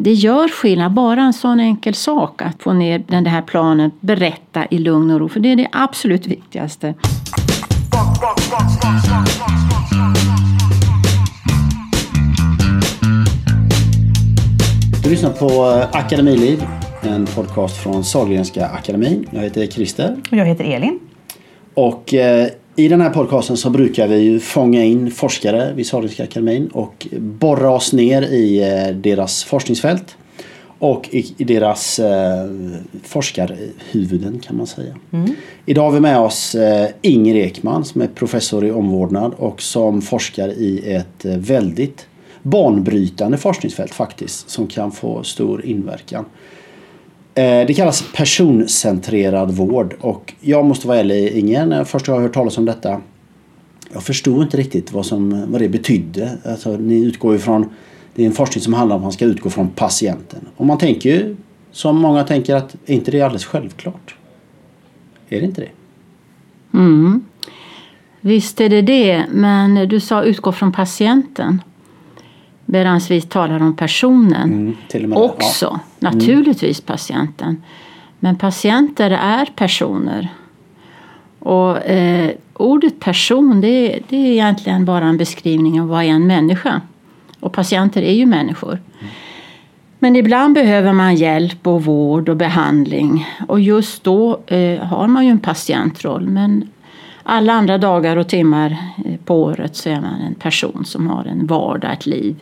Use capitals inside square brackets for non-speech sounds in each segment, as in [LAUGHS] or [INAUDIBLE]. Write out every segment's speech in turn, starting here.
det gör skillnad, bara en sån enkel sak att få ner den här planen, berätta i lugn och ro, för det är det absolut viktigaste. Du lyssnar på Akademiliv, en podcast från Sahlgrenska akademin. Jag heter Christer. Och jag heter Elin. Och eh, i den här podcasten så brukar vi fånga in forskare vid Sahlgrenska akademin och borra oss ner i eh, deras forskningsfält och i, deras eh, forskarhuvuden kan man säga. Mm. Idag har vi med oss eh, Inger Ekman som är professor i omvårdnad och som forskar i ett väldigt banbrytande forskningsfält faktiskt som kan få stor inverkan. Eh, det kallas personcentrerad vård och jag måste vara ärlig Inger, när jag först har hört talas om detta jag förstod inte riktigt vad, som, vad det betydde. Alltså, ni utgår ju från, det är en forskning som handlar om att man ska utgå från patienten. Och man tänker ju, som många tänker, att är inte det alldeles självklart? Är det inte det? Mm. Visst är det det, men du sa utgå från patienten. Medan vi talar om personen. Mm, också, ja. Naturligtvis patienten. Men patienter är personer. Och eh, ordet person det, det, är egentligen bara en beskrivning av vad är en människa. Och patienter är ju människor. Men ibland behöver man hjälp och vård och behandling. Och just då eh, har man ju en patientroll. Men alla andra dagar och timmar eh, på året så är man en person som har en vardag, ett liv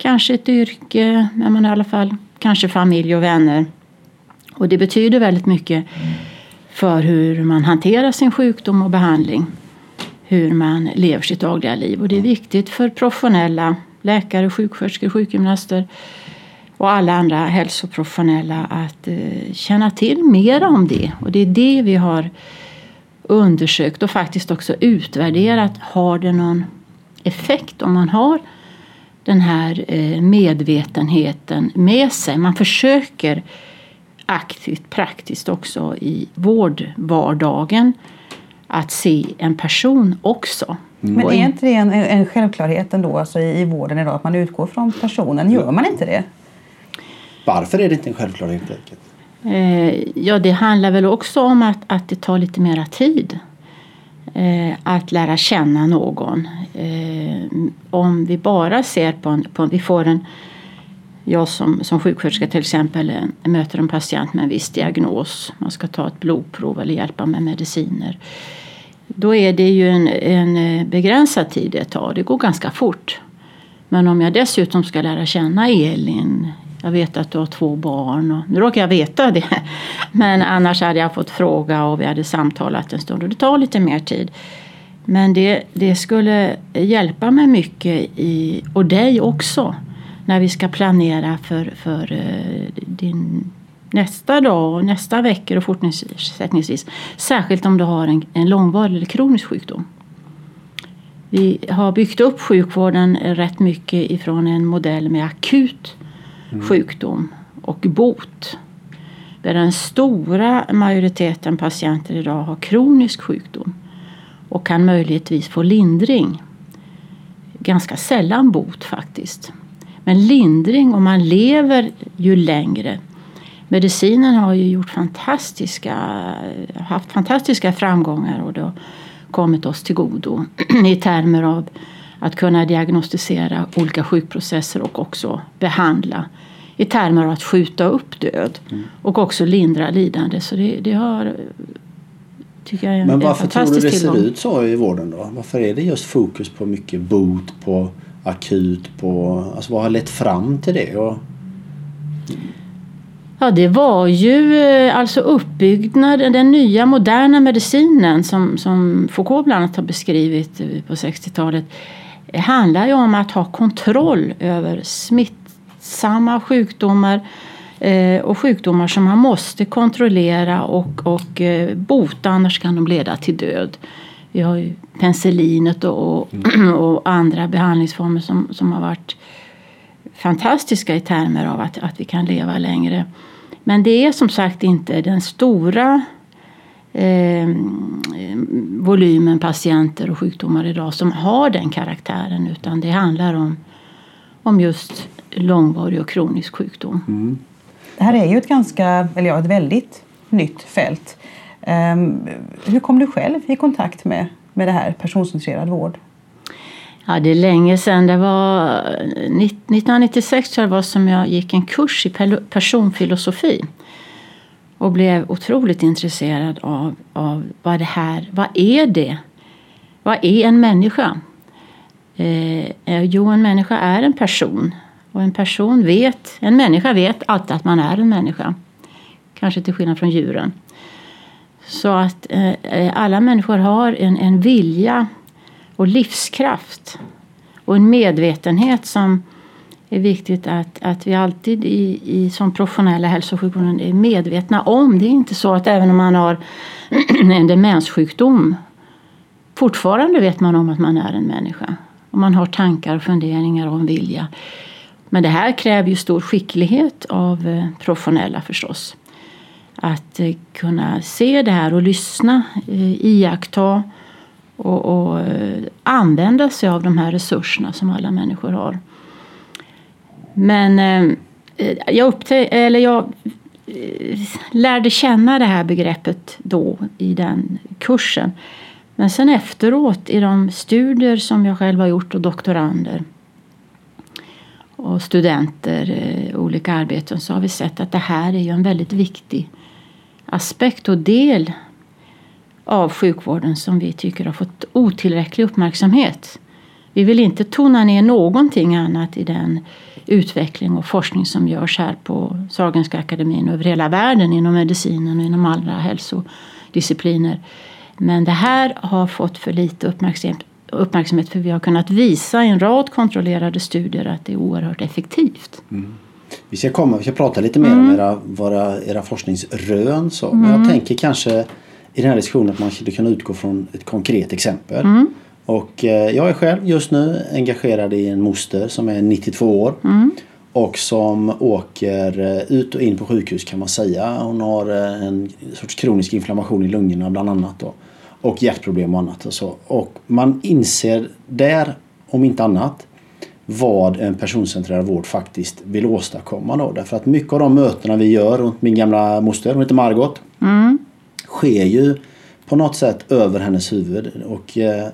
kanske ett yrke, men i alla fall kanske familj och vänner. Och det betyder väldigt mycket för hur man hanterar sin sjukdom och behandling. Hur man lever sitt dagliga liv. Och det är viktigt för professionella läkare, sjuksköterskor, sjukgymnaster och alla andra hälsoprofessionella att eh, känna till mer om det. Och det är det vi har undersökt och faktiskt också utvärderat. Har det någon effekt om man har den här eh, medvetenheten med sig. Man försöker aktivt, praktiskt också i vårdvardagen att se en person också. Mm. Men är inte det en, en självklarhet ändå alltså i, i vården idag att man utgår från personen? Gör man inte det? Varför är det inte en självklarhet? Eh, ja, det handlar väl också om att, att det tar lite mera tid eh, att lära känna någon. Eh, om vi bara ser på en, på, vi får en jag som, som sjuksköterska till exempel möter en patient med en viss diagnos. Man ska ta ett blodprov eller hjälpa med mediciner. Då är det ju en, en eh, begränsad tid det tar. Det går ganska fort. Men om jag dessutom ska lära känna Elin, jag vet att du har två barn. Och, nu råkar jag veta det. Men annars hade jag fått fråga och vi hade samtalat en stund. Och det tar lite mer tid. Men det, det skulle hjälpa mig mycket, i, och dig också, när vi ska planera för, för eh, din nästa dag och nästa vecka och fortsättningsvis. Särskilt om du har en, en långvarig eller kronisk sjukdom. Vi har byggt upp sjukvården rätt mycket ifrån en modell med akut mm. sjukdom och bot. Där den stora majoriteten patienter idag har kronisk sjukdom och kan möjligtvis få lindring. Ganska sällan bot faktiskt. Men lindring om man lever ju längre. Medicinen har ju gjort fantastiska, haft fantastiska framgångar och det har kommit oss till godo [CLEARS THROAT] i termer av att kunna diagnostisera olika sjukprocesser och också behandla i termer av att skjuta upp död mm. och också lindra lidande. Så det, det har tycker jag är Men varför tror du det tillgång. ser ut så i vården då? Varför är det just fokus på mycket bot, på akut, på... Alltså vad har lett fram till det? Och... Ja, det var ju eh, alltså uppbyggnaden, den nya moderna medicinen som, som Foucault bland annat har beskrivit på 60-talet handlar ju om att ha kontroll över smittsamma sjukdomar eh, och sjukdomar som man måste kontrollera och, och eh, bota annars kan de leda till död. Vi har ju penicillinet och, mm. [CLEARS THROAT] och andra behandlingsformer som, som har varit fantastiska i termer av att, att vi kan leva längre. Men det är som sagt inte den stora eh, volymen patienter och sjukdomar idag som har den karaktären utan det handlar om, om just långvarig och kronisk sjukdom. Mm. Det här är ju ett ganska, eller ja, ett väldigt nytt fält. Um, hur kom du själv i kontakt med, med det här personcentrerad vård? Ja, det är länge sedan. Det var 1996 tror jag det var som jag gick en kurs i personfilosofi och blev otroligt intresserad av, av vad det här, vad är det? Vad är en människa? Eh, eh, jo, en människa är en person och en person vet, en människa vet alltid att man är en människa. Kanske till skillnad från djuren. Så att eh, eh alla människor har en, en vilja och livskraft och en medvetenhet som är viktigt att, att vi alltid i, i som professionella hälso och sjukvården är medvetna om. Det är inte så att även om man har [CLEARS THROAT] en demenssjukdom fortfarande vet man om att man är en människa. Och man har tankar och funderingar och en vilja. Men det här kräver ju stor skicklighet av eh, professionella förstås. Att eh, kunna se det här och lyssna, eh, iaktta och, och använda sig av de här resurserna som alla människor har. Men eh, jag, upptä- eller jag eh, lärde känna det här begreppet då i den kursen. Men sen efteråt i de studier som jag själv har gjort och doktorander och studenter, eh, olika arbeten, så har vi sett att det här är ju en väldigt viktig aspekt och del av sjukvården som vi tycker har fått otillräcklig uppmärksamhet. Vi vill inte tona ner någonting annat i den utveckling och forskning som görs här på Sahlgrenska akademin och över hela världen inom medicinen och inom alla hälsodiscipliner. Men det här har fått för lite uppmärksamhet uppmärksamhet för vi har kunnat visa i en rad kontrollerade studier att det är oerhört effektivt. Mm. Vi ska, komma, vi ska prata lite mer mm. om era, våra, era forskningsrön. Så. Men jag mm. tänker kanske i den här diskussionen att man skulle kunna utgå från ett konkret exempel. Mm. Och eh, jag är själv just nu engagerad i en moster som är 92 år. Mm. Och som åker eh, ut och in på sjukhus kan man säga. Hon har eh, en sorts kronisk inflammation i lungorna bland annat. Då och hjärtproblem och annat. Och, så. och man inser där, om inte annat, vad en personcentrerad vård faktiskt vill åstadkomma. Då. Därför att mycket av de mötena vi gör runt min gamla moster, hon heter Margot, mm. sker ju på något sätt över hennes huvud. Och, eh,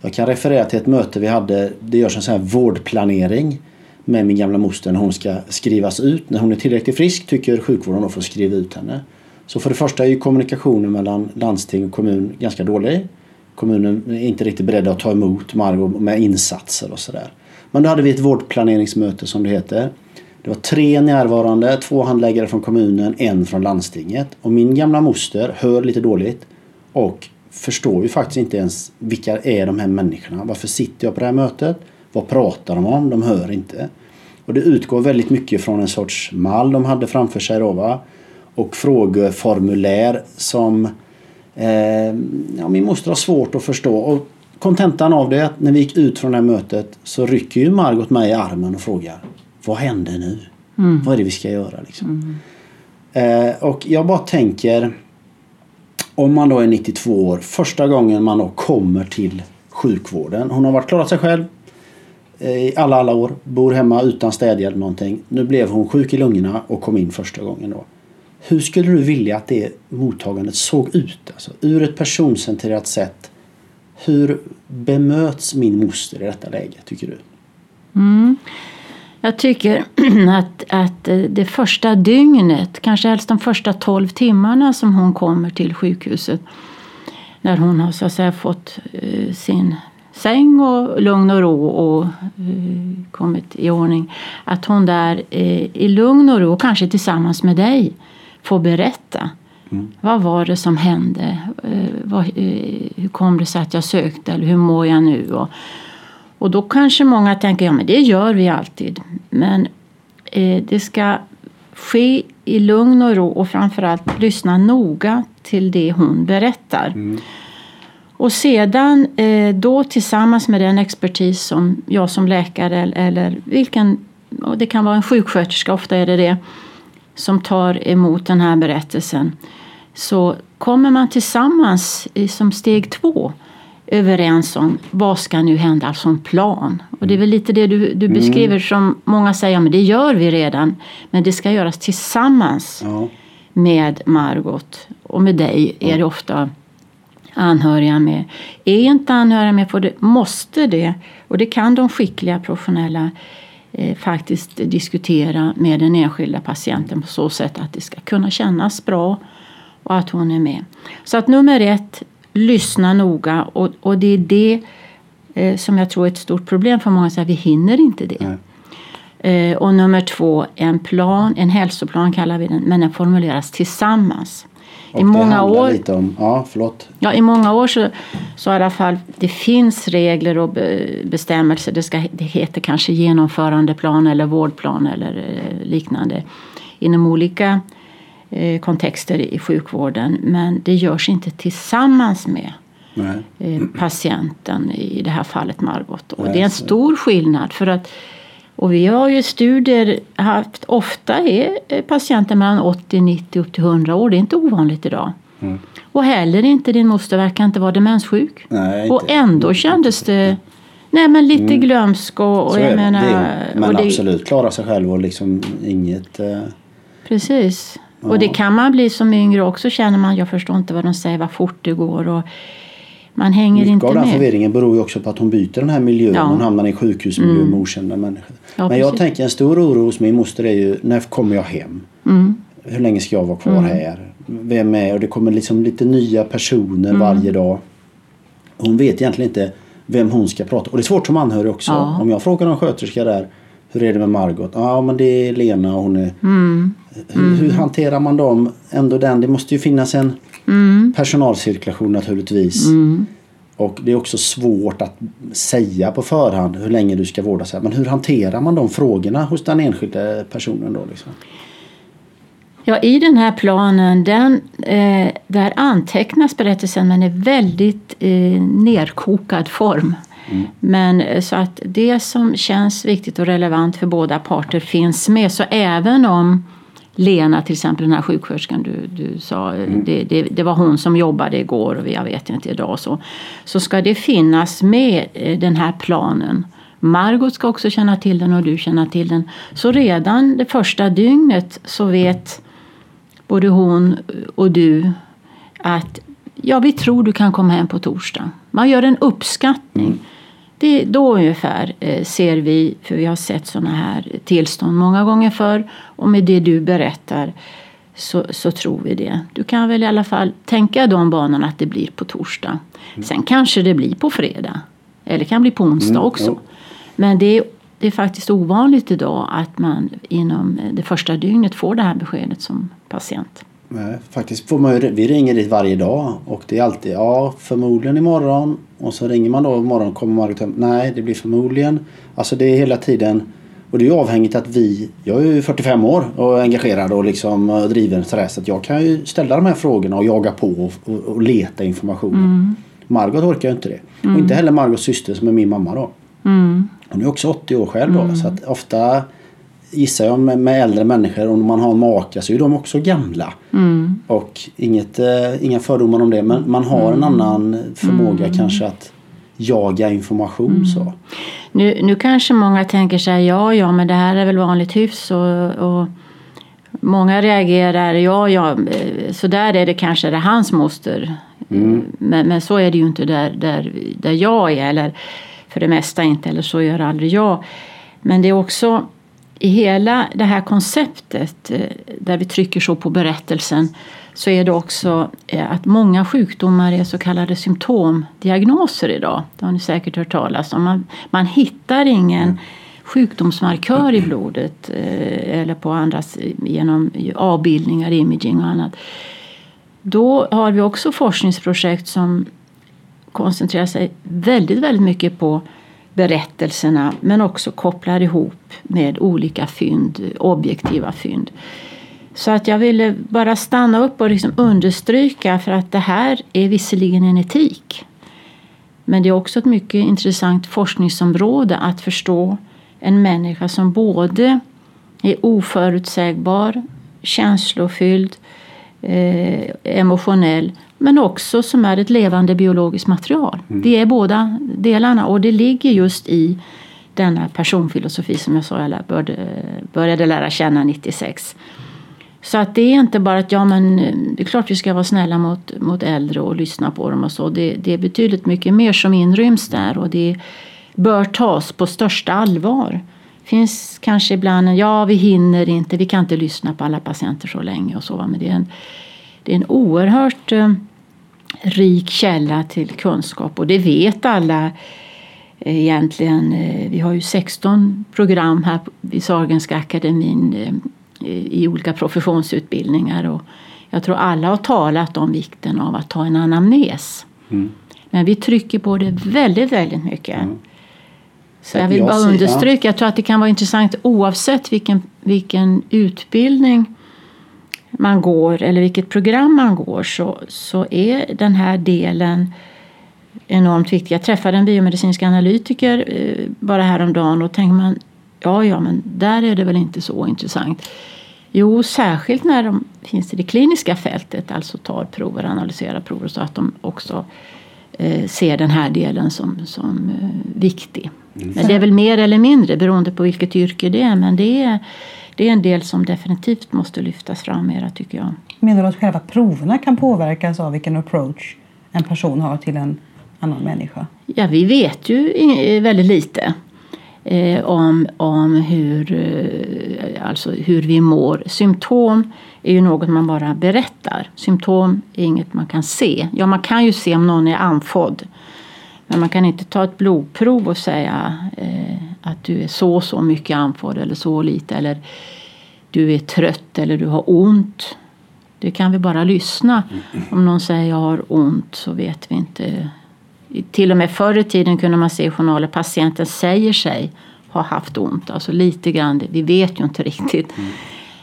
jag kan referera till ett möte vi hade, det görs en sån här vårdplanering med min gamla moster när hon ska skrivas ut. När hon är tillräckligt frisk tycker sjukvården att få skriva ut henne. Så för det första är ju kommunikationen mellan landsting och kommun ganska dålig. Kommunen är inte riktigt beredda att ta emot Margot med insatser och sådär. Men då hade vi ett vårdplaneringsmöte som det heter. Det var tre närvarande, två handläggare från kommunen, en från landstinget. Och min gamla moster hör lite dåligt och förstår ju faktiskt inte ens vilka är de här människorna. Varför sitter jag på det här mötet? Vad pratar de om? De hör inte. Och det utgår väldigt mycket från en sorts mall de hade framför sig då va och frågeformulär som eh, ja, min moster har svårt att förstå. Och kontentan av det är att när vi gick ut från det här mötet så rycker ju Margot mig i armen och frågar Vad händer nu? Mm. Vad är det vi ska göra? Liksom? Mm. Eh, och jag bara tänker om man då är 92 år, första gången man då kommer till sjukvården. Hon har varit klarat sig själv eh, i alla, alla år. Bor hemma utan städhjälp någonting. Nu blev hon sjuk i lungorna och kom in första gången då. Hur skulle du vilja att det mottagandet såg ut? Alltså, ur ett personcentrerat sätt. Hur bemöts min moster i detta läge, tycker du? Mm. Jag tycker [CLEARS THROAT] att, att det första dygnet, kanske helst de första tolv timmarna som hon kommer till sjukhuset när hon har så att säga fått uh, sin säng och lugn och ro och uh, kommit i ordning. Att hon där i lugn och ro, kanske tillsammans med dig, få berätta. Mm. Vad var det som hände? Eh, eh, hur kom det sig att jag sökte? Eller hur mår jag nu? Och, då kanske många tänker ja men det gör vi alltid. Men eh, det ska ske i lugn och ro och framförallt lyssna noga till det hon berättar. Mm. Och sedan eh, då tillsammans med den expertis som jag som läkare eller vilken, det kan vara en sjuksköterska, ofta är det det, som tar emot den här berättelsen så kommer man tillsammans som steg två överens om vad ska nu hända som plan. Och det är väl lite det du, du beskriver som många säger, ja, men det gör vi redan. Men det ska göras tillsammans Ja. med Margot. Och med dig är det ofta anhöriga med. Är inte anhöriga med får det, måste det, och det kan de skickliga professionella eh, faktiskt diskutera med den enskilda patienten på så sätt att det ska kunna kännas bra och att hon är med. Så att nummer ett, lyssna noga och, och det är det eh, som jag tror är ett stort problem för många, så att vi hinner inte det. Eh, och nummer två, en plan, en hälsoplan kallar vi den, men den formuleras tillsammans. Och I många år, lite om... Ja, förlåt. ja, I många år så, så i alla fall, det finns regler och be, bestämmelser. Det, ska, det heter kanske genomförandeplan eller vårdplan eller eh, liknande inom olika kontexter i sjukvården. Men det görs inte tillsammans med Nej. eh, patienten, i det här fallet Margot. Och Nej, det är en stor skillnad. för att och vi har ju studier haft, ofta är eh, patienter mellan 80, 90 upp till 100 år. Det är inte ovanligt idag. Mm. Och heller inte din moster verkar inte vara demenssjuk. Nej, och ändå kändes det nej, men lite glömsk och, och jag menar... det men och det, absolut klara sig själv och liksom inget... Eh, Precis. Och det kan man bli som yngre också känner man. Jag förstår inte vad de säger, vad fort det går. Och man hänger mycket inte av den med. förvirringen beror ju också på att hon byter den här miljön. Ja. Hon hamnar i sjukhusmiljö med okända människor. Ja, men jag precis. tänker en stor oro hos min moster är ju när kommer jag hem? Mm. Hur länge ska jag vara kvar här? Vem är Och det kommer liksom lite nya personer Mm. varje dag. Hon vet egentligen inte vem hon ska prata Och det är svårt som anhörig också. Om jag frågar en sköterska där hur är det med Margot? Ja men det är Lena och hon är... Mm. Hur, hur hanterar man dem? Ändå den, det måste ju finnas en Mm. personalcirkulation naturligtvis. Och det är också svårt att säga på förhand hur länge du ska vårdas här. Men hur hanterar man de frågorna hos den enskilda personen då? Liksom? Ja, i den här planen den, eh, där antecknas berättelsen men i väldigt eh, nerkokad form. Men eh, så att det som känns viktigt och relevant för båda parter finns med. Så även om Lena, till exempel den här sjuksköterskan du, du sa, eh, det, det, det var hon som jobbade igår och jag vet inte idag så. Så ska det finnas med eh, den här planen. Margot ska också känna till den och du känner till den. Så redan det första dygnet så vet både hon och du att ja, vi tror du kan komma hem på torsdag. Man gör en uppskattning. Det, då ungefär eh, ser vi, för vi har sett sådana här tillstånd många gånger förr och med det du berättar så, så tror vi det. Du kan väl i alla fall tänka de banorna att det blir på torsdag. Sen kanske det blir på fredag. Eller kan bli på onsdag Mm, också. Men det är, det är faktiskt ovanligt idag att man inom det första dygnet får det här beskedet som patient. Nej, faktiskt får man vi ringer dit varje dag och det är alltid ja förmodligen imorgon och så ringer man då imorgon kommer Margot hem. Nej det blir förmodligen. Alltså det är hela tiden och det är ju avhängigt att vi, jag är ju 45 år och engagerad och liksom driven sådär så att jag kan ju ställa de här frågorna och jaga på och, och, och leta information. Margot orkar ju inte det. Och inte heller Margots syster som är min mamma då. Mm. Hon är också 80 år själv då så att ofta gissar jag med, med äldre människor om man har en maka så är de också gamla. Mm. Och inget, eh, inga fördomar om det men man har en annan förmåga kanske att jaga information så. Nu, nu kanske många tänker sig ja, ja, men det här är väl vanligt hyfs och, och många reagerar ja, ja, eh, så där är det kanske det är hans moster. Men, men så är det ju inte där, där, där jag är eller för det mesta inte eller så gör aldrig jag. Men det är också i hela det här konceptet eh, där vi trycker så på berättelsen så är det också eh, att många sjukdomar är så kallade symptomdiagnoser idag. Det har ni säkert hört talas om. Man, man hittar ingen sjukdomsmarkör i blodet eh, eller på andras genom avbildningar, imaging och annat. Då har vi också forskningsprojekt som koncentrerar sig väldigt, väldigt mycket på berättelserna men också kopplar ihop med olika fynd, objektiva fynd. Så att jag ville bara stanna upp och liksom understryka för att det här är visserligen en etik men det är också ett mycket intressant forskningsområde att förstå en människa som både är oförutsägbar, känslofylld, eh, emotionell men också som är ett levande biologiskt material. Mm. Vi är båda delarna och det ligger just i denna personfilosofi som jag sa jag började, började lära känna 96. Så att det är inte bara att ja, men eh, det är klart vi ska vara snälla mot, mot äldre och lyssna på dem och så. Det, det är betydligt mycket mer som inryms där och det bör tas på största allvar. Finns kanske ibland en, ja vi hinner inte, vi kan inte lyssna på alla patienter så länge och så. Men det är en, det är en oerhört eh, rik källa till kunskap och det vet alla eh, egentligen. Eh, vi har ju 16 program här vid Sahlgrenska akademin eh, i olika professionsutbildningar och jag tror alla har talat om vikten av att ta en anamnes. Mm. Men vi trycker på det väldigt, väldigt mycket. Mm. Så jag vill bara understryka, jag tror att det kan vara intressant oavsett vilken, vilken utbildning man går eller vilket program man går så, så är den här delen enormt viktig. Jag träffade en biomedicinsk analytiker eh, bara häromdagen och tänkte man ja, ja, men där är det väl inte så intressant. Jo, särskilt när de finns i det kliniska fältet, alltså tar prover, analyserar prover så att de också eh, ser den här delen som, som eh, viktig. Mm. Men det är väl mer eller mindre beroende på vilket yrke det är. Men det är, det är en del som definitivt måste lyftas fram mera tycker jag. Menar du att själva proverna kan påverkas av vilken approach en person har till en annan människa? Ja, vi vet ju väldigt lite eh, om, om hur, eh, alltså hur vi mår. Symptom är ju något man bara berättar. Symptom är inget man kan se. Ja, man kan ju se om någon är andfådd. Men man kan inte ta ett blodprov och säga eh, att du är så och så mycket andfådd eller så lite. Eller du är trött eller du har ont. Det kan vi bara lyssna. Om någon säger jag har ont så vet vi inte. Till och med förr i tiden kunde man se i journaler patienten säger sig ha haft ont. Alltså lite grann. Vi vet ju inte riktigt.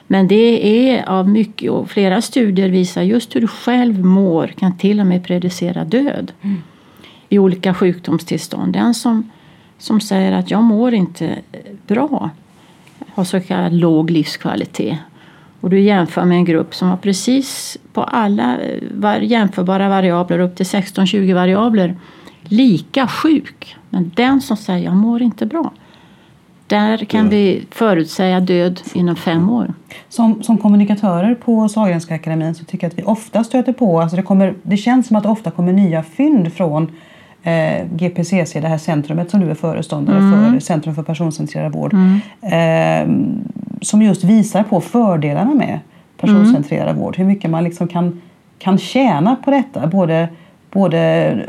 Men det är av mycket och flera studier visar just hur du själv mår kan till och med predicera död. Mm i olika sjukdomstillstånd. Den som, som säger att jag mår inte bra har så kallad låg livskvalitet. Och du jämför med en grupp som har precis på alla var, jämförbara variabler, upp till 16-20 variabler, lika sjuk. Men den som säger jag mår inte bra, där kan vi förutsäga död inom fem år. Som, som kommunikatörer på Sahlgrenska akademin så tycker jag att vi ofta stöter på, alltså det, kommer, det känns som att det ofta kommer nya fynd från eh, GPCC, det här centrumet som du är föreståndare mm. för, Centrum för personcentrerad vård, mm. eh, som just visar på fördelarna med personcentrerad mm. vård. Hur mycket man liksom kan, kan tjäna på detta. Både, både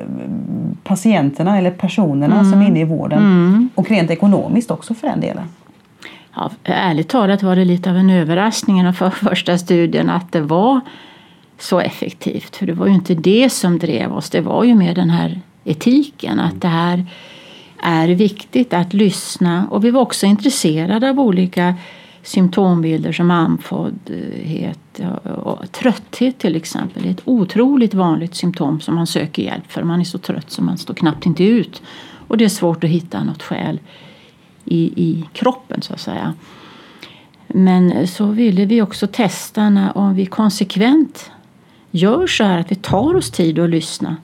patienterna eller personerna som är inne i vården mm. och rent ekonomiskt också för den delen. Ja, ärligt talat var det lite av en överraskning för första studien att det var så effektivt. För det var ju inte det som drev oss. Det var ju mer den här etiken. Att det här är viktigt att lyssna. Och vi var också intresserade av olika symptombilder som andfåddhet och trötthet till exempel. Det är ett otroligt vanligt symptom som man söker hjälp för. Man är så trött så man står knappt inte ut. Och det är svårt att hitta något skäl i, i kroppen så att säga. Men så ville vi också testa när, om vi konsekvent gör så här att vi tar oss tid att lyssna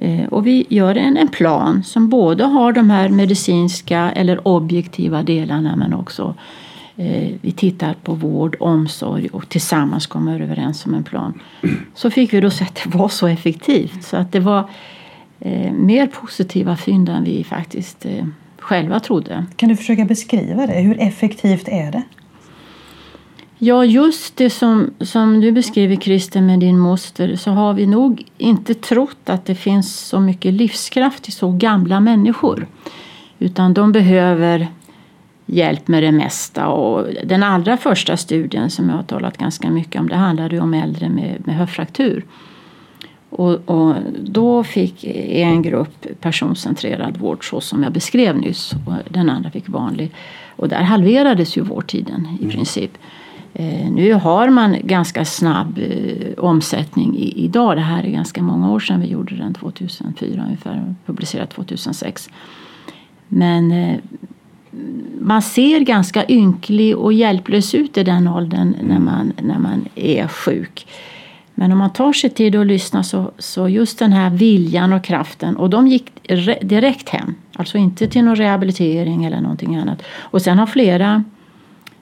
Eh, och vi gör en, en plan som både har de här medicinska eller objektiva delarna men också eh, vi tittar på vård, omsorg och tillsammans kommer överens om en plan. Så fick vi då se att det var så effektivt så att det var eh, mer positiva fynd än vi faktiskt eh, själva trodde. Kan du försöka beskriva det? Hur effektivt är det? Ja, just det som, som du beskriver Christer med din moster så har vi nog inte trott att det finns så mycket livskraft i så gamla människor. Utan de behöver hjälp med det mesta. Och den allra första studien som jag har talat ganska mycket om det handlade om äldre med, med höftfraktur. Och, och, då fick en grupp personcentrerad vård så som jag beskrev nyss och den andra fick vanlig. Och där halverades ju vårdtiden i princip. Eh, nu har man ganska snabb eh, omsättning idag. Det här är ganska många år sedan vi gjorde den, 2004 ungefär, publicerad 2006. Men eh, man ser ganska ynklig och hjälplös ut i den åldern när, man, när man är sjuk. Men om man tar sig tid att lyssna så, så just den här viljan och kraften och de gick re, direkt hem. Alltså inte till någon rehabilitering eller någonting annat. Och sen har flera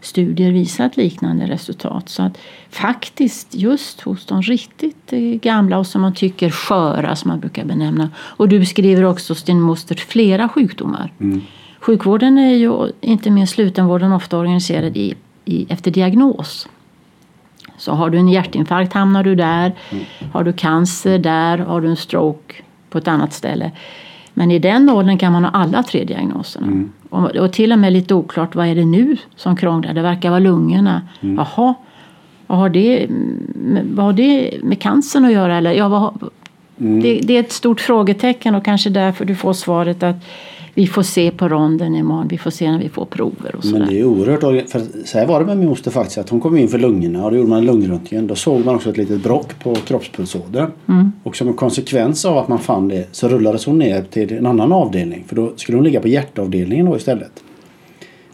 studier visat liknande resultat. Så att faktiskt just hos de riktigt eh, gamla och som man tycker sköra som man brukar benämna. Och du beskriver också din moster flera sjukdomar. Mm. Sjukvården är ju, inte minst slutenvården, ofta organiserad i, i, efter diagnos. Så har du en hjärtinfarkt hamnar du där. Mm. Har du cancer där. Har du en stroke på ett annat ställe. Men i den åldern kan man ha alla tre diagnoserna. Mm. Och, och, till och med lite oklart vad är det nu som krånglar. Det verkar vara lungorna. Mm. Jaha, vad har det, vad har det med cancern att göra? Eller, ja, vad, mm. det, det, är ett stort frågetecken och kanske därför du får svaret att vi får se på ronden imorgon, vi får se när vi får prover och sådär. Men det är oerhört för Så här var det med min moster faktiskt att hon kom in för lungorna och då gjorde man en lungröntgen. Då såg man också ett litet brock på kroppspulsådern. Mm. Och som en konsekvens av att man fann det så rullades hon ner till en annan avdelning för då skulle hon ligga på hjärtavdelningen då istället.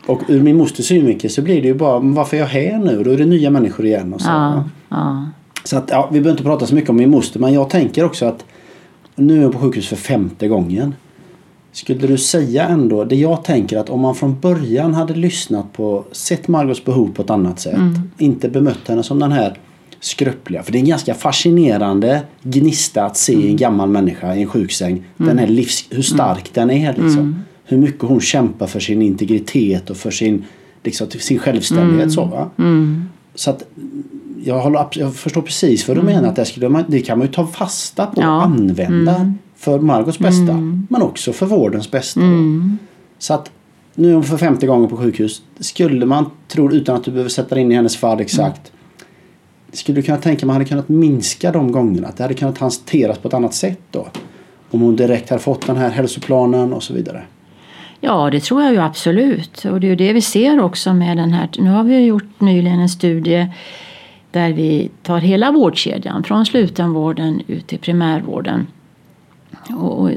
Och ur min mosters synvinkel så blir det ju bara, varför är jag här nu? Då är det nya människor igen. Och så, ja, ja. så att, ja, vi behöver inte prata så mycket om min moster men jag tänker också att nu är jag på sjukhus för femte gången. Skulle du säga ändå, det jag tänker att om man från början hade lyssnat på, sett Margots behov på ett annat sätt, mm. inte bemött henne som den här skröpliga. För det är en ganska fascinerande gnista att se mm. en gammal människa i en sjuksäng. Mm. Den här livs, hur stark mm. den är liksom. Mm. Hur mycket hon kämpar för sin integritet och för sin, liksom, sin självständighet. Mm. Så, va? så att jag, håller, jag förstår precis vad du menar. Att det, skulle man, det kan man ju ta fasta på och ja. använda för Margots bästa mm. men också för vårdens bästa. Mm. Så att nu för femte gången på sjukhus. Skulle man tro, utan att du behöver sätta in i hennes fall exakt. Mm. Skulle du kunna tänka man hade kunnat minska de gångerna? Att det hade kunnat hanteras på ett annat sätt då? Om hon direkt hade fått den här hälsoplanen och så vidare. Ja, det tror jag ju absolut. Och det är ju det vi ser också med den här. Nu har vi gjort nyligen en studie där vi tar hela vårdkedjan från slutenvården ut till primärvården. Och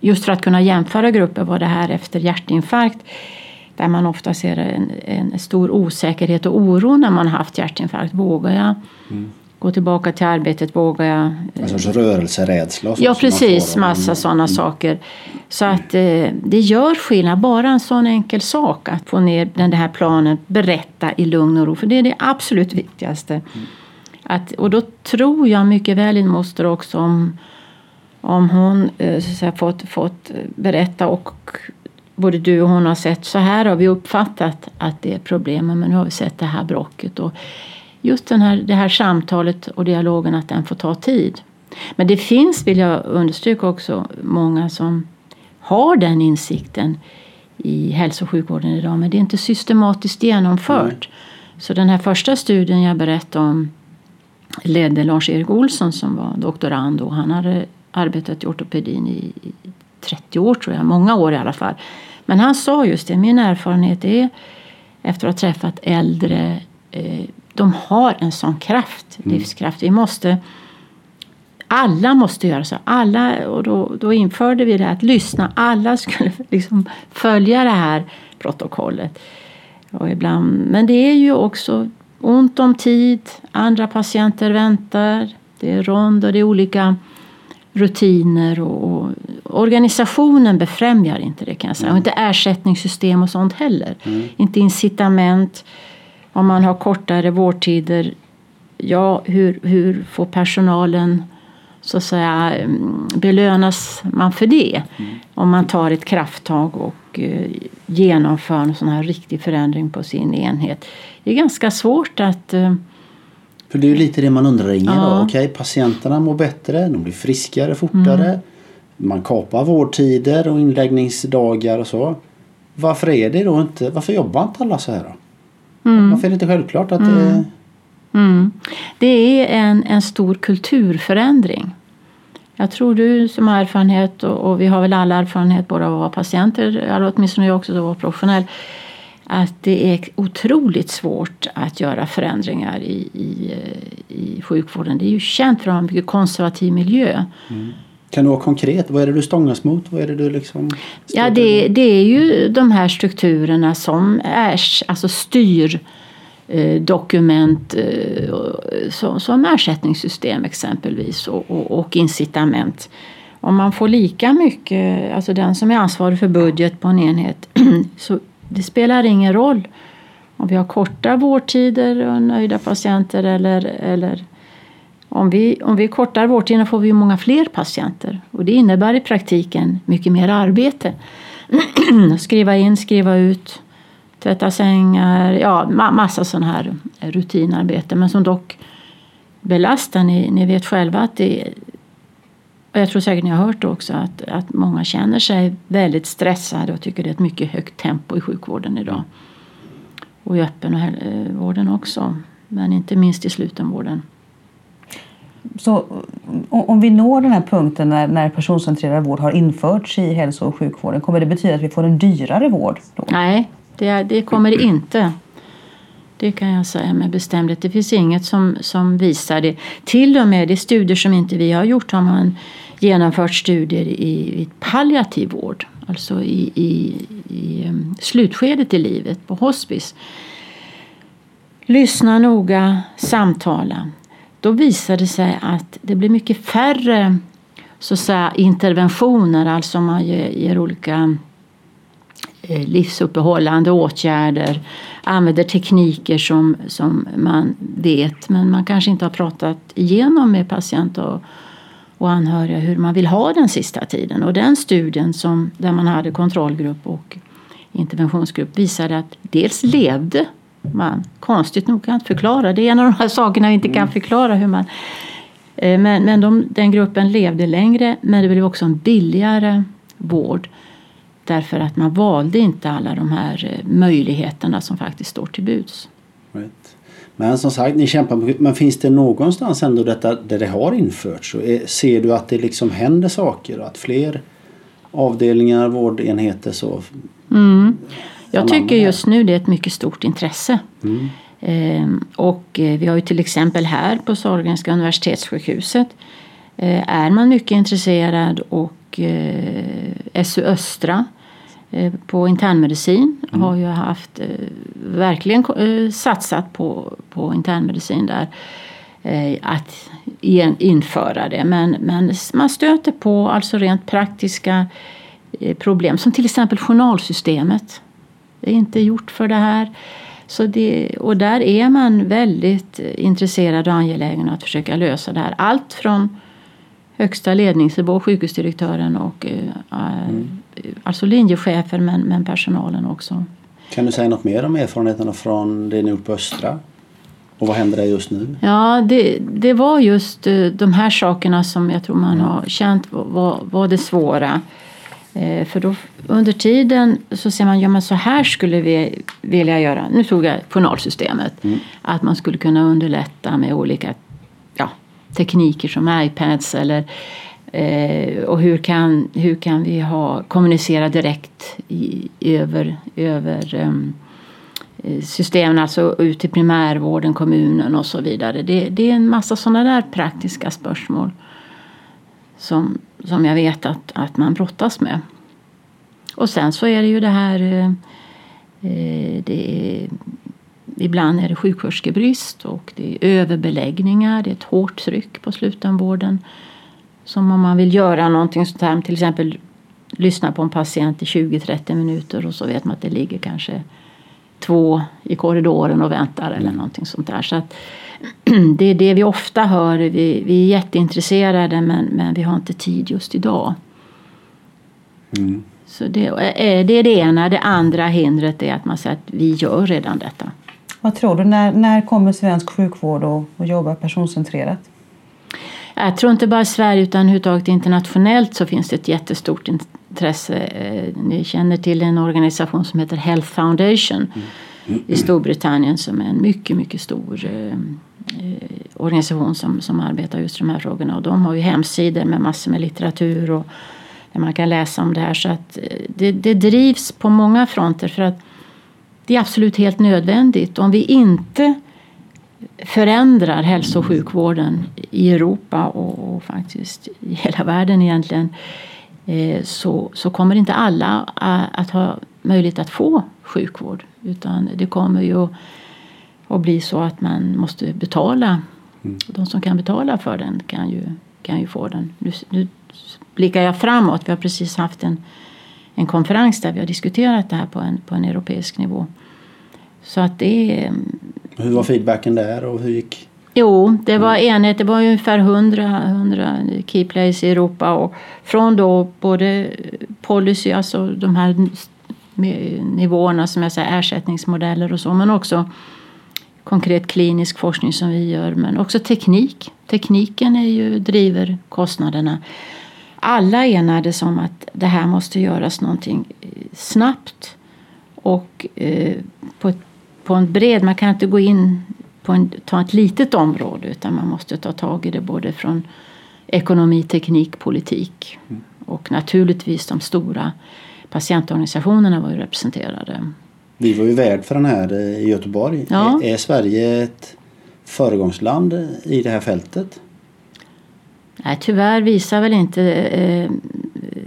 just för att kunna jämföra grupper var det här efter hjärtinfarkt där man ofta ser en, en stor osäkerhet och oro när man haft hjärtinfarkt. Vågar jag mm. gå tillbaka till arbetet? Vågar jag? En sorts rörelserädsla? Ja precis, massa mm. sådana mm. saker. Så att eh, det gör skillnad. Bara en sån enkel sak att få ner den här planen, berätta i lugn och ro. För det är det absolut viktigaste. Mm. Att, och då tror jag mycket väl din moster också om om hon eh, säga, fått, fått berätta och både du och hon har sett så här har vi uppfattat att det är problemen men nu har vi sett det här brocket. Och just den här, det här samtalet och dialogen att den får ta tid. Men det finns, vill jag understryka också, många som har den insikten i hälso och sjukvården idag men det är inte systematiskt genomfört. Mm. Så den här första studien jag berättade om ledde Lars-Erik Olsson som var doktorand och han hade arbetat i ortopedin i 30 år tror jag, många år i alla fall. Men han sa just det, min erfarenhet är efter att ha träffat äldre, eh, de har en sån kraft, mm. livskraft. Vi måste, alla måste göra så. Alla, och då, då införde vi det att lyssna. Alla skulle [LAUGHS] liksom följa det här protokollet. Och ibland, men det är ju också ont om tid, andra patienter väntar, det är rond och det är olika rutiner och, och, organisationen befrämjar inte det kan jag säga. Mm. Och inte ersättningssystem och sånt heller. Mm. Inte incitament. Om man har kortare vårdtider, ja hur, hur får personalen så att säga mm, belönas man för det? Mm. Om man tar ett krafttag och uh, genomför en sån här riktig förändring på sin enhet. Det är ganska svårt att uh, för det är ju lite det man undrar. Ja. Okej, patienterna mår bättre, de blir friskare fortare. Mm. Man kapar vårdtider och inläggningsdagar och så. Varför är det då inte, varför jobbar inte alla så här då? Mm. Varför är det inte självklart att mm. det Mm. Det är en, en stor kulturförändring. Jag tror du som har erfarenhet och, och vi har väl alla erfarenhet både av att vara patienter, eller åtminstone jag också som var professionell att det är otroligt svårt att göra förändringar i, i, i sjukvården. Det är ju känt för att ha en mycket konservativ miljö. Mm. Kan du vara konkret? Vad är det du stångas mot? Vad är det du liksom ja, det, det är ju de här strukturerna som är, alltså styr eh, dokument eh, som, som ersättningssystem exempelvis och, och, och, incitament. Om man får lika mycket, alltså den som är ansvarig för budget på en enhet, [CLEARS THROAT] så det spelar ingen roll om vi har korta vårdtider och nöjda patienter eller, eller om vi, om vi kortar vårdtiderna får vi många fler patienter och det innebär i praktiken mycket mer arbete. [CLEARS THROAT] skriva in, skriva ut, tvätta sängar, ja massa sådana här rutinarbete men som dock belastar. Ni, ni vet själva att det och jag tror säkert ni har hört också att, att många känner sig väldigt stressade och tycker det är ett mycket högt tempo i sjukvården idag. Och i öppenvården också, men inte minst i slutenvården. Så om vi når den här punkten när, när personcentrerad vård har införts i hälso och sjukvården, kommer det betyda att vi får en dyrare vård? Då? Nej, det, det kommer det inte. Det kan jag säga med bestämdhet. Det finns inget som, som visar det. Till och med i studier som inte vi har gjort har man genomfört studier i, i palliativ vård. Alltså i, i, i ehm, slutskedet i livet på hospice. Lyssna noga, samtala. Då visar det sig att det blir mycket färre så att säga, interventioner, alltså man ger, ger olika livsuppehållande åtgärder, använder tekniker som, som man vet men man kanske inte har pratat igenom med patient och, och anhöriga hur man vill ha den sista tiden. Och den studien som, där man hade kontrollgrupp och interventionsgrupp visade att dels levde man konstigt nog kan förklara. Det är en av de här sakerna vi inte kan mm. förklara. hur man... Eh, men, men de, den gruppen levde längre men det blev också en billigare vård. Därför att man valde inte alla de här eh, möjligheterna som faktiskt står till buds. Right. Men som sagt, ni kämpar Men finns det någonstans ändå detta där det har införts? Är, ser du att det liksom händer saker och att fler avdelningar, vårdenheter så mm. Jag tycker just nu det är ett mycket stort intresse. Mm. Ehm, och eh, vi har ju till exempel här på Sahlgrenska universitetssjukhuset eh, är man mycket intresserad och eh, SU Östra eh, på internmedicin mm. har ju haft eh, verkligen eh, satsat på, på internmedicin där att införa det. Men, men man stöter på alltså rent praktiska problem som till exempel journalsystemet. Det är inte gjort för det här. Så det, och där är man väldigt intresserad och angelägen att försöka lösa det här. Allt från högsta ledningsnivå, sjukhusdirektören och äh, mm. alltså linjechefer men, men personalen också. Kan du säga något mer om erfarenheterna från det ni gjort på Östra? Och vad händer där just nu? Ja, det, det var just eh, de här sakerna som jag tror man mm. har känt var, var det svåra. Eh, för då, under tiden så ser man, ja men så här skulle vi vilja göra. Nu tog jag journalsystemet. Mm. Att man skulle kunna underlätta med olika tekniker som iPads eller eh, och hur kan, hur kan vi ha, kommunicera direkt i, över, över um, systemen, alltså ut till primärvården, kommunen och så vidare. Det, det är en massa sådana där praktiska spörsmål som, som jag vet att, att man brottas med. Och sen så är det ju det här eh, eh det är, Ibland är det sjuksköterskebrist och det är överbeläggningar, det är ett hårt tryck på slutenvården. Som om man vill göra någonting sånt här, till exempel lyssna på en patient i 20-30 minuter och så vet man att det ligger kanske två i korridoren och väntar eller någonting sånt där. Så att, [CLEARS THROAT] det är det vi ofta hör. Vi, vi är jätteintresserade men, men vi har inte tid just idag. Mm. Så det, eh, det är det ena. Det andra hindret är att man säger att vi gör redan detta. Vad tror du? När, när kommer svensk sjukvård att, att jobba personcentrerat? Jag tror inte bara i Sverige utan överhuvudtaget internationellt så finns det ett jättestort intresse. Eh, ni känner till en organisation som heter Health Foundation mm. i Storbritannien som är en mycket, mycket stor eh, eh organisation som, som arbetar just de här frågorna. Och de har ju hemsidor med massor med litteratur och där man kan läsa om det här. Så att eh, det, det drivs på många fronter för att det är absolut helt nödvändigt. Om vi inte förändrar hälso och sjukvården i Europa och, och faktiskt i hela världen egentligen eh, så, så kommer inte alla att ha möjlighet att få sjukvård. Utan det kommer ju att bli så att man måste betala. Mm. De som kan betala för den kan ju, kan ju få den. Nu, nu blickar jag framåt. Vi har precis haft en, en konferens där vi har diskuterat det här på en, på en europeisk nivå. Så att det är... Hur var feedbacken där och hur gick? Jo, det var enhet. Det var ungefär 100, 100 key players i Europa och från då både policy, alltså de här nivåerna som jag säger, ersättningsmodeller och så, men också konkret klinisk forskning som vi gör, men också teknik. Tekniken är ju, driver kostnaderna. Alla enades om att det här måste göras någonting snabbt och eh, på, på en bred, man kan inte gå in på en, ta ett litet område utan man måste ta tag i det både från ekonomi, teknik, politik mm. och naturligtvis de stora patientorganisationerna var ju representerade. Vi var ju värd för den här eh, i Göteborg. Ja. Är, är Sverige ett föregångsland i det här fältet? Nej, tyvärr visar väl inte eh,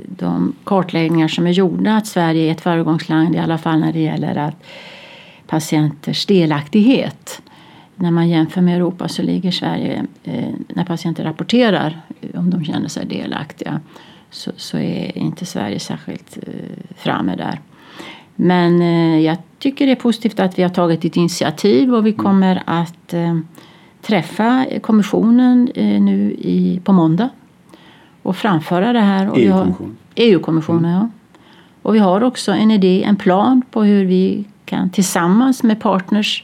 de kartläggningar som är gjorda att Sverige är ett föregångsland i alla fall när det gäller att patienters delaktighet. När man jämför med Europa så ligger Sverige, eh, när patienter rapporterar om de känner sig delaktiga, så, så är inte Sverige särskilt eh, framme där. Men eh, jag tycker det är positivt att vi har tagit ett initiativ och vi mm. kommer att eh, träffa kommissionen eh, nu i, på måndag och framföra det här. EU-kommissionen? EU-kommissionen, mm. ja. Och vi har också en idé, en plan på hur vi kan tillsammans med partners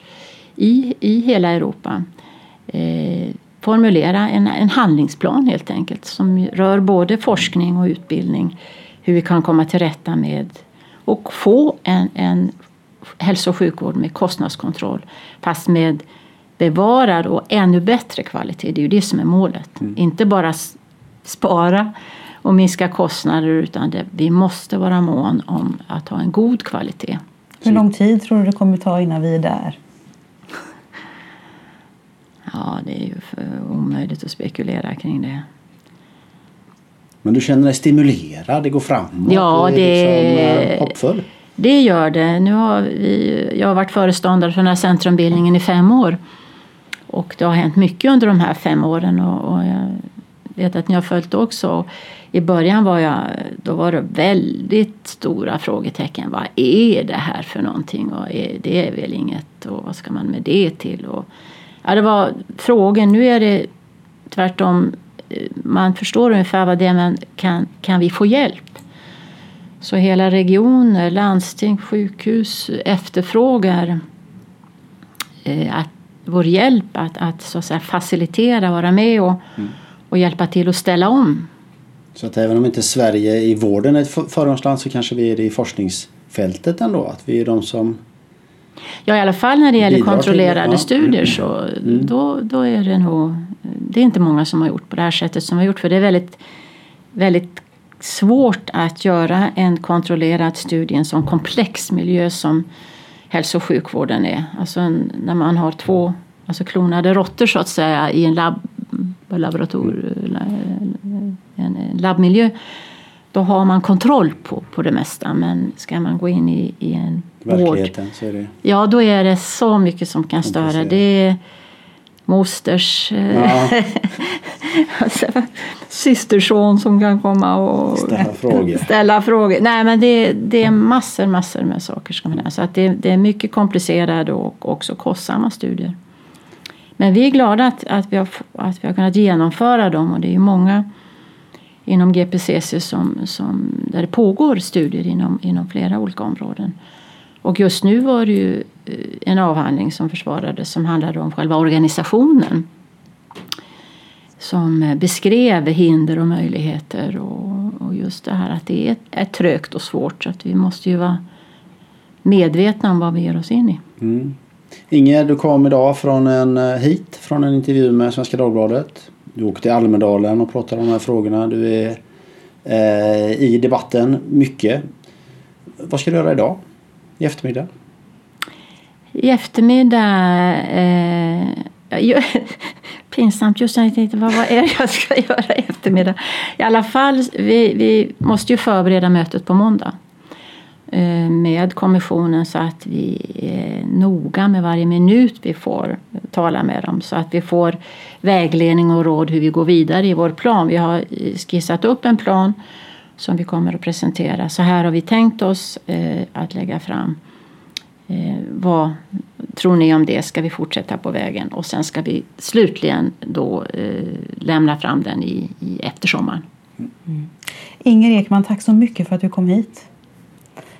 i, i hela Europa eh, formulera en, en handlingsplan helt enkelt som rör både forskning och utbildning. Hur vi kan komma till rätta med och få en, en hälso och sjukvård med kostnadskontroll fast med bevarad och ännu bättre kvalitet. Det är ju det som är målet. Mm. Inte bara spara och minska kostnader utan det, vi måste vara mån om att ha en god kvalitet. Hur lång tid tror du det kommer ta innan vi är där? [LAUGHS] Ja, det är ju för omöjligt att spekulera kring det. Men du känner dig stimulerad, det går framåt? Ja, det är liksom, uh, hoppfull? Det gör det. Nu har vi, jag har varit föreståndare för den här centrumbildningen i fem år. Och det har hänt mycket under de här fem åren och, och jag vet att ni har följt också. I början var, jag, då var det väldigt stora frågetecken. Vad är det här för någonting? Och är, det är väl inget och vad ska man med det till? Och, ja, det var frågor. Nu är det tvärtom. Man förstår ungefär vad det är men kan, kan vi få hjälp? Så hela regioner, landsting, sjukhus efterfrågar eh, att vår hjälp att, att, så att säga, facilitera, vara med och, mm. och hjälpa till att ställa om. Så att även om inte Sverige i vården är ett föregångsland så kanske vi är det i forskningsfältet ändå? Att vi är de som Ja, i alla fall när det gäller kontrollerade ja. studier så mm. då, då är det nog... Det är inte många som har gjort på det här sättet som har gjort för det är väldigt, väldigt svårt att göra en kontrollerad studie i en sån komplex miljö som hälso och sjukvården är. Alltså en, när man har två alltså klonade råttor så att säga i en labb, laborator, en labbmiljö. Då har man kontroll på, på det mesta men ska man gå in i, i en vård, det... Ja, då är det så mycket som kan störa. Det är mosters ja. [LAUGHS] [LAUGHS] systerson som kan komma och ställa frågor. [LAUGHS] Ställa frågor. Nej, men det, det är massor, massor med saker. Ska man Så att det, det är mycket komplicerade och också kostsamma studier. Men vi är glada att, att, vi har, att vi har kunnat genomföra dem och det är många inom GPCC som, som, där det pågår studier inom, inom flera olika områden. Och just nu var det ju eh, en avhandling som försvarades som handlade om själva organisationen. Som beskrev hinder och möjligheter och, och just det här att det är, är trögt och svårt så att vi måste ju vara medvetna om vad vi ger oss in i. Mm. Inger, du kom idag från en, eh, hit från en intervju med Svenska Dagbladet. Du åkte till Almedalen och pratade om de här frågorna. Du är eh, i debatten mycket. Vad ska du göra idag? I eftermiddag? I eftermiddag eh, jag, [LAUGHS] pinsamt just när jag tänkte vad, vad är det jag ska [LAUGHS] göra i eftermiddag? I alla fall, vi, vi måste ju förbereda mötet på måndag eh, med kommissionen så att vi är noga med varje minut vi får tala med dem så att vi får vägledning och råd hur vi går vidare i vår plan. Vi har skissat upp en plan som vi kommer att presentera. Så här har vi tänkt oss eh, att lägga fram. Eh, vad tror ni om det? Ska vi fortsätta på vägen? Och sen ska vi slutligen då eh, lämna fram den i, i eftersommaren. Mm. Inger Ekman, tack så mycket för att du kom hit.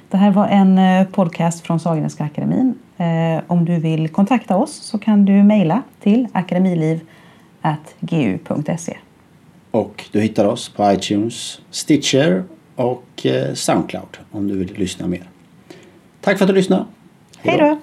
Det här var en eh, podcast från Sahlgrenska akademin. Eh, om du vill kontakta oss så kan du mejla till akademiliv.gu.se. Och du hittar oss på iTunes, Stitcher och eh, Soundcloud om du vill lyssna mer. Tack för att du lyssnade. Hej då!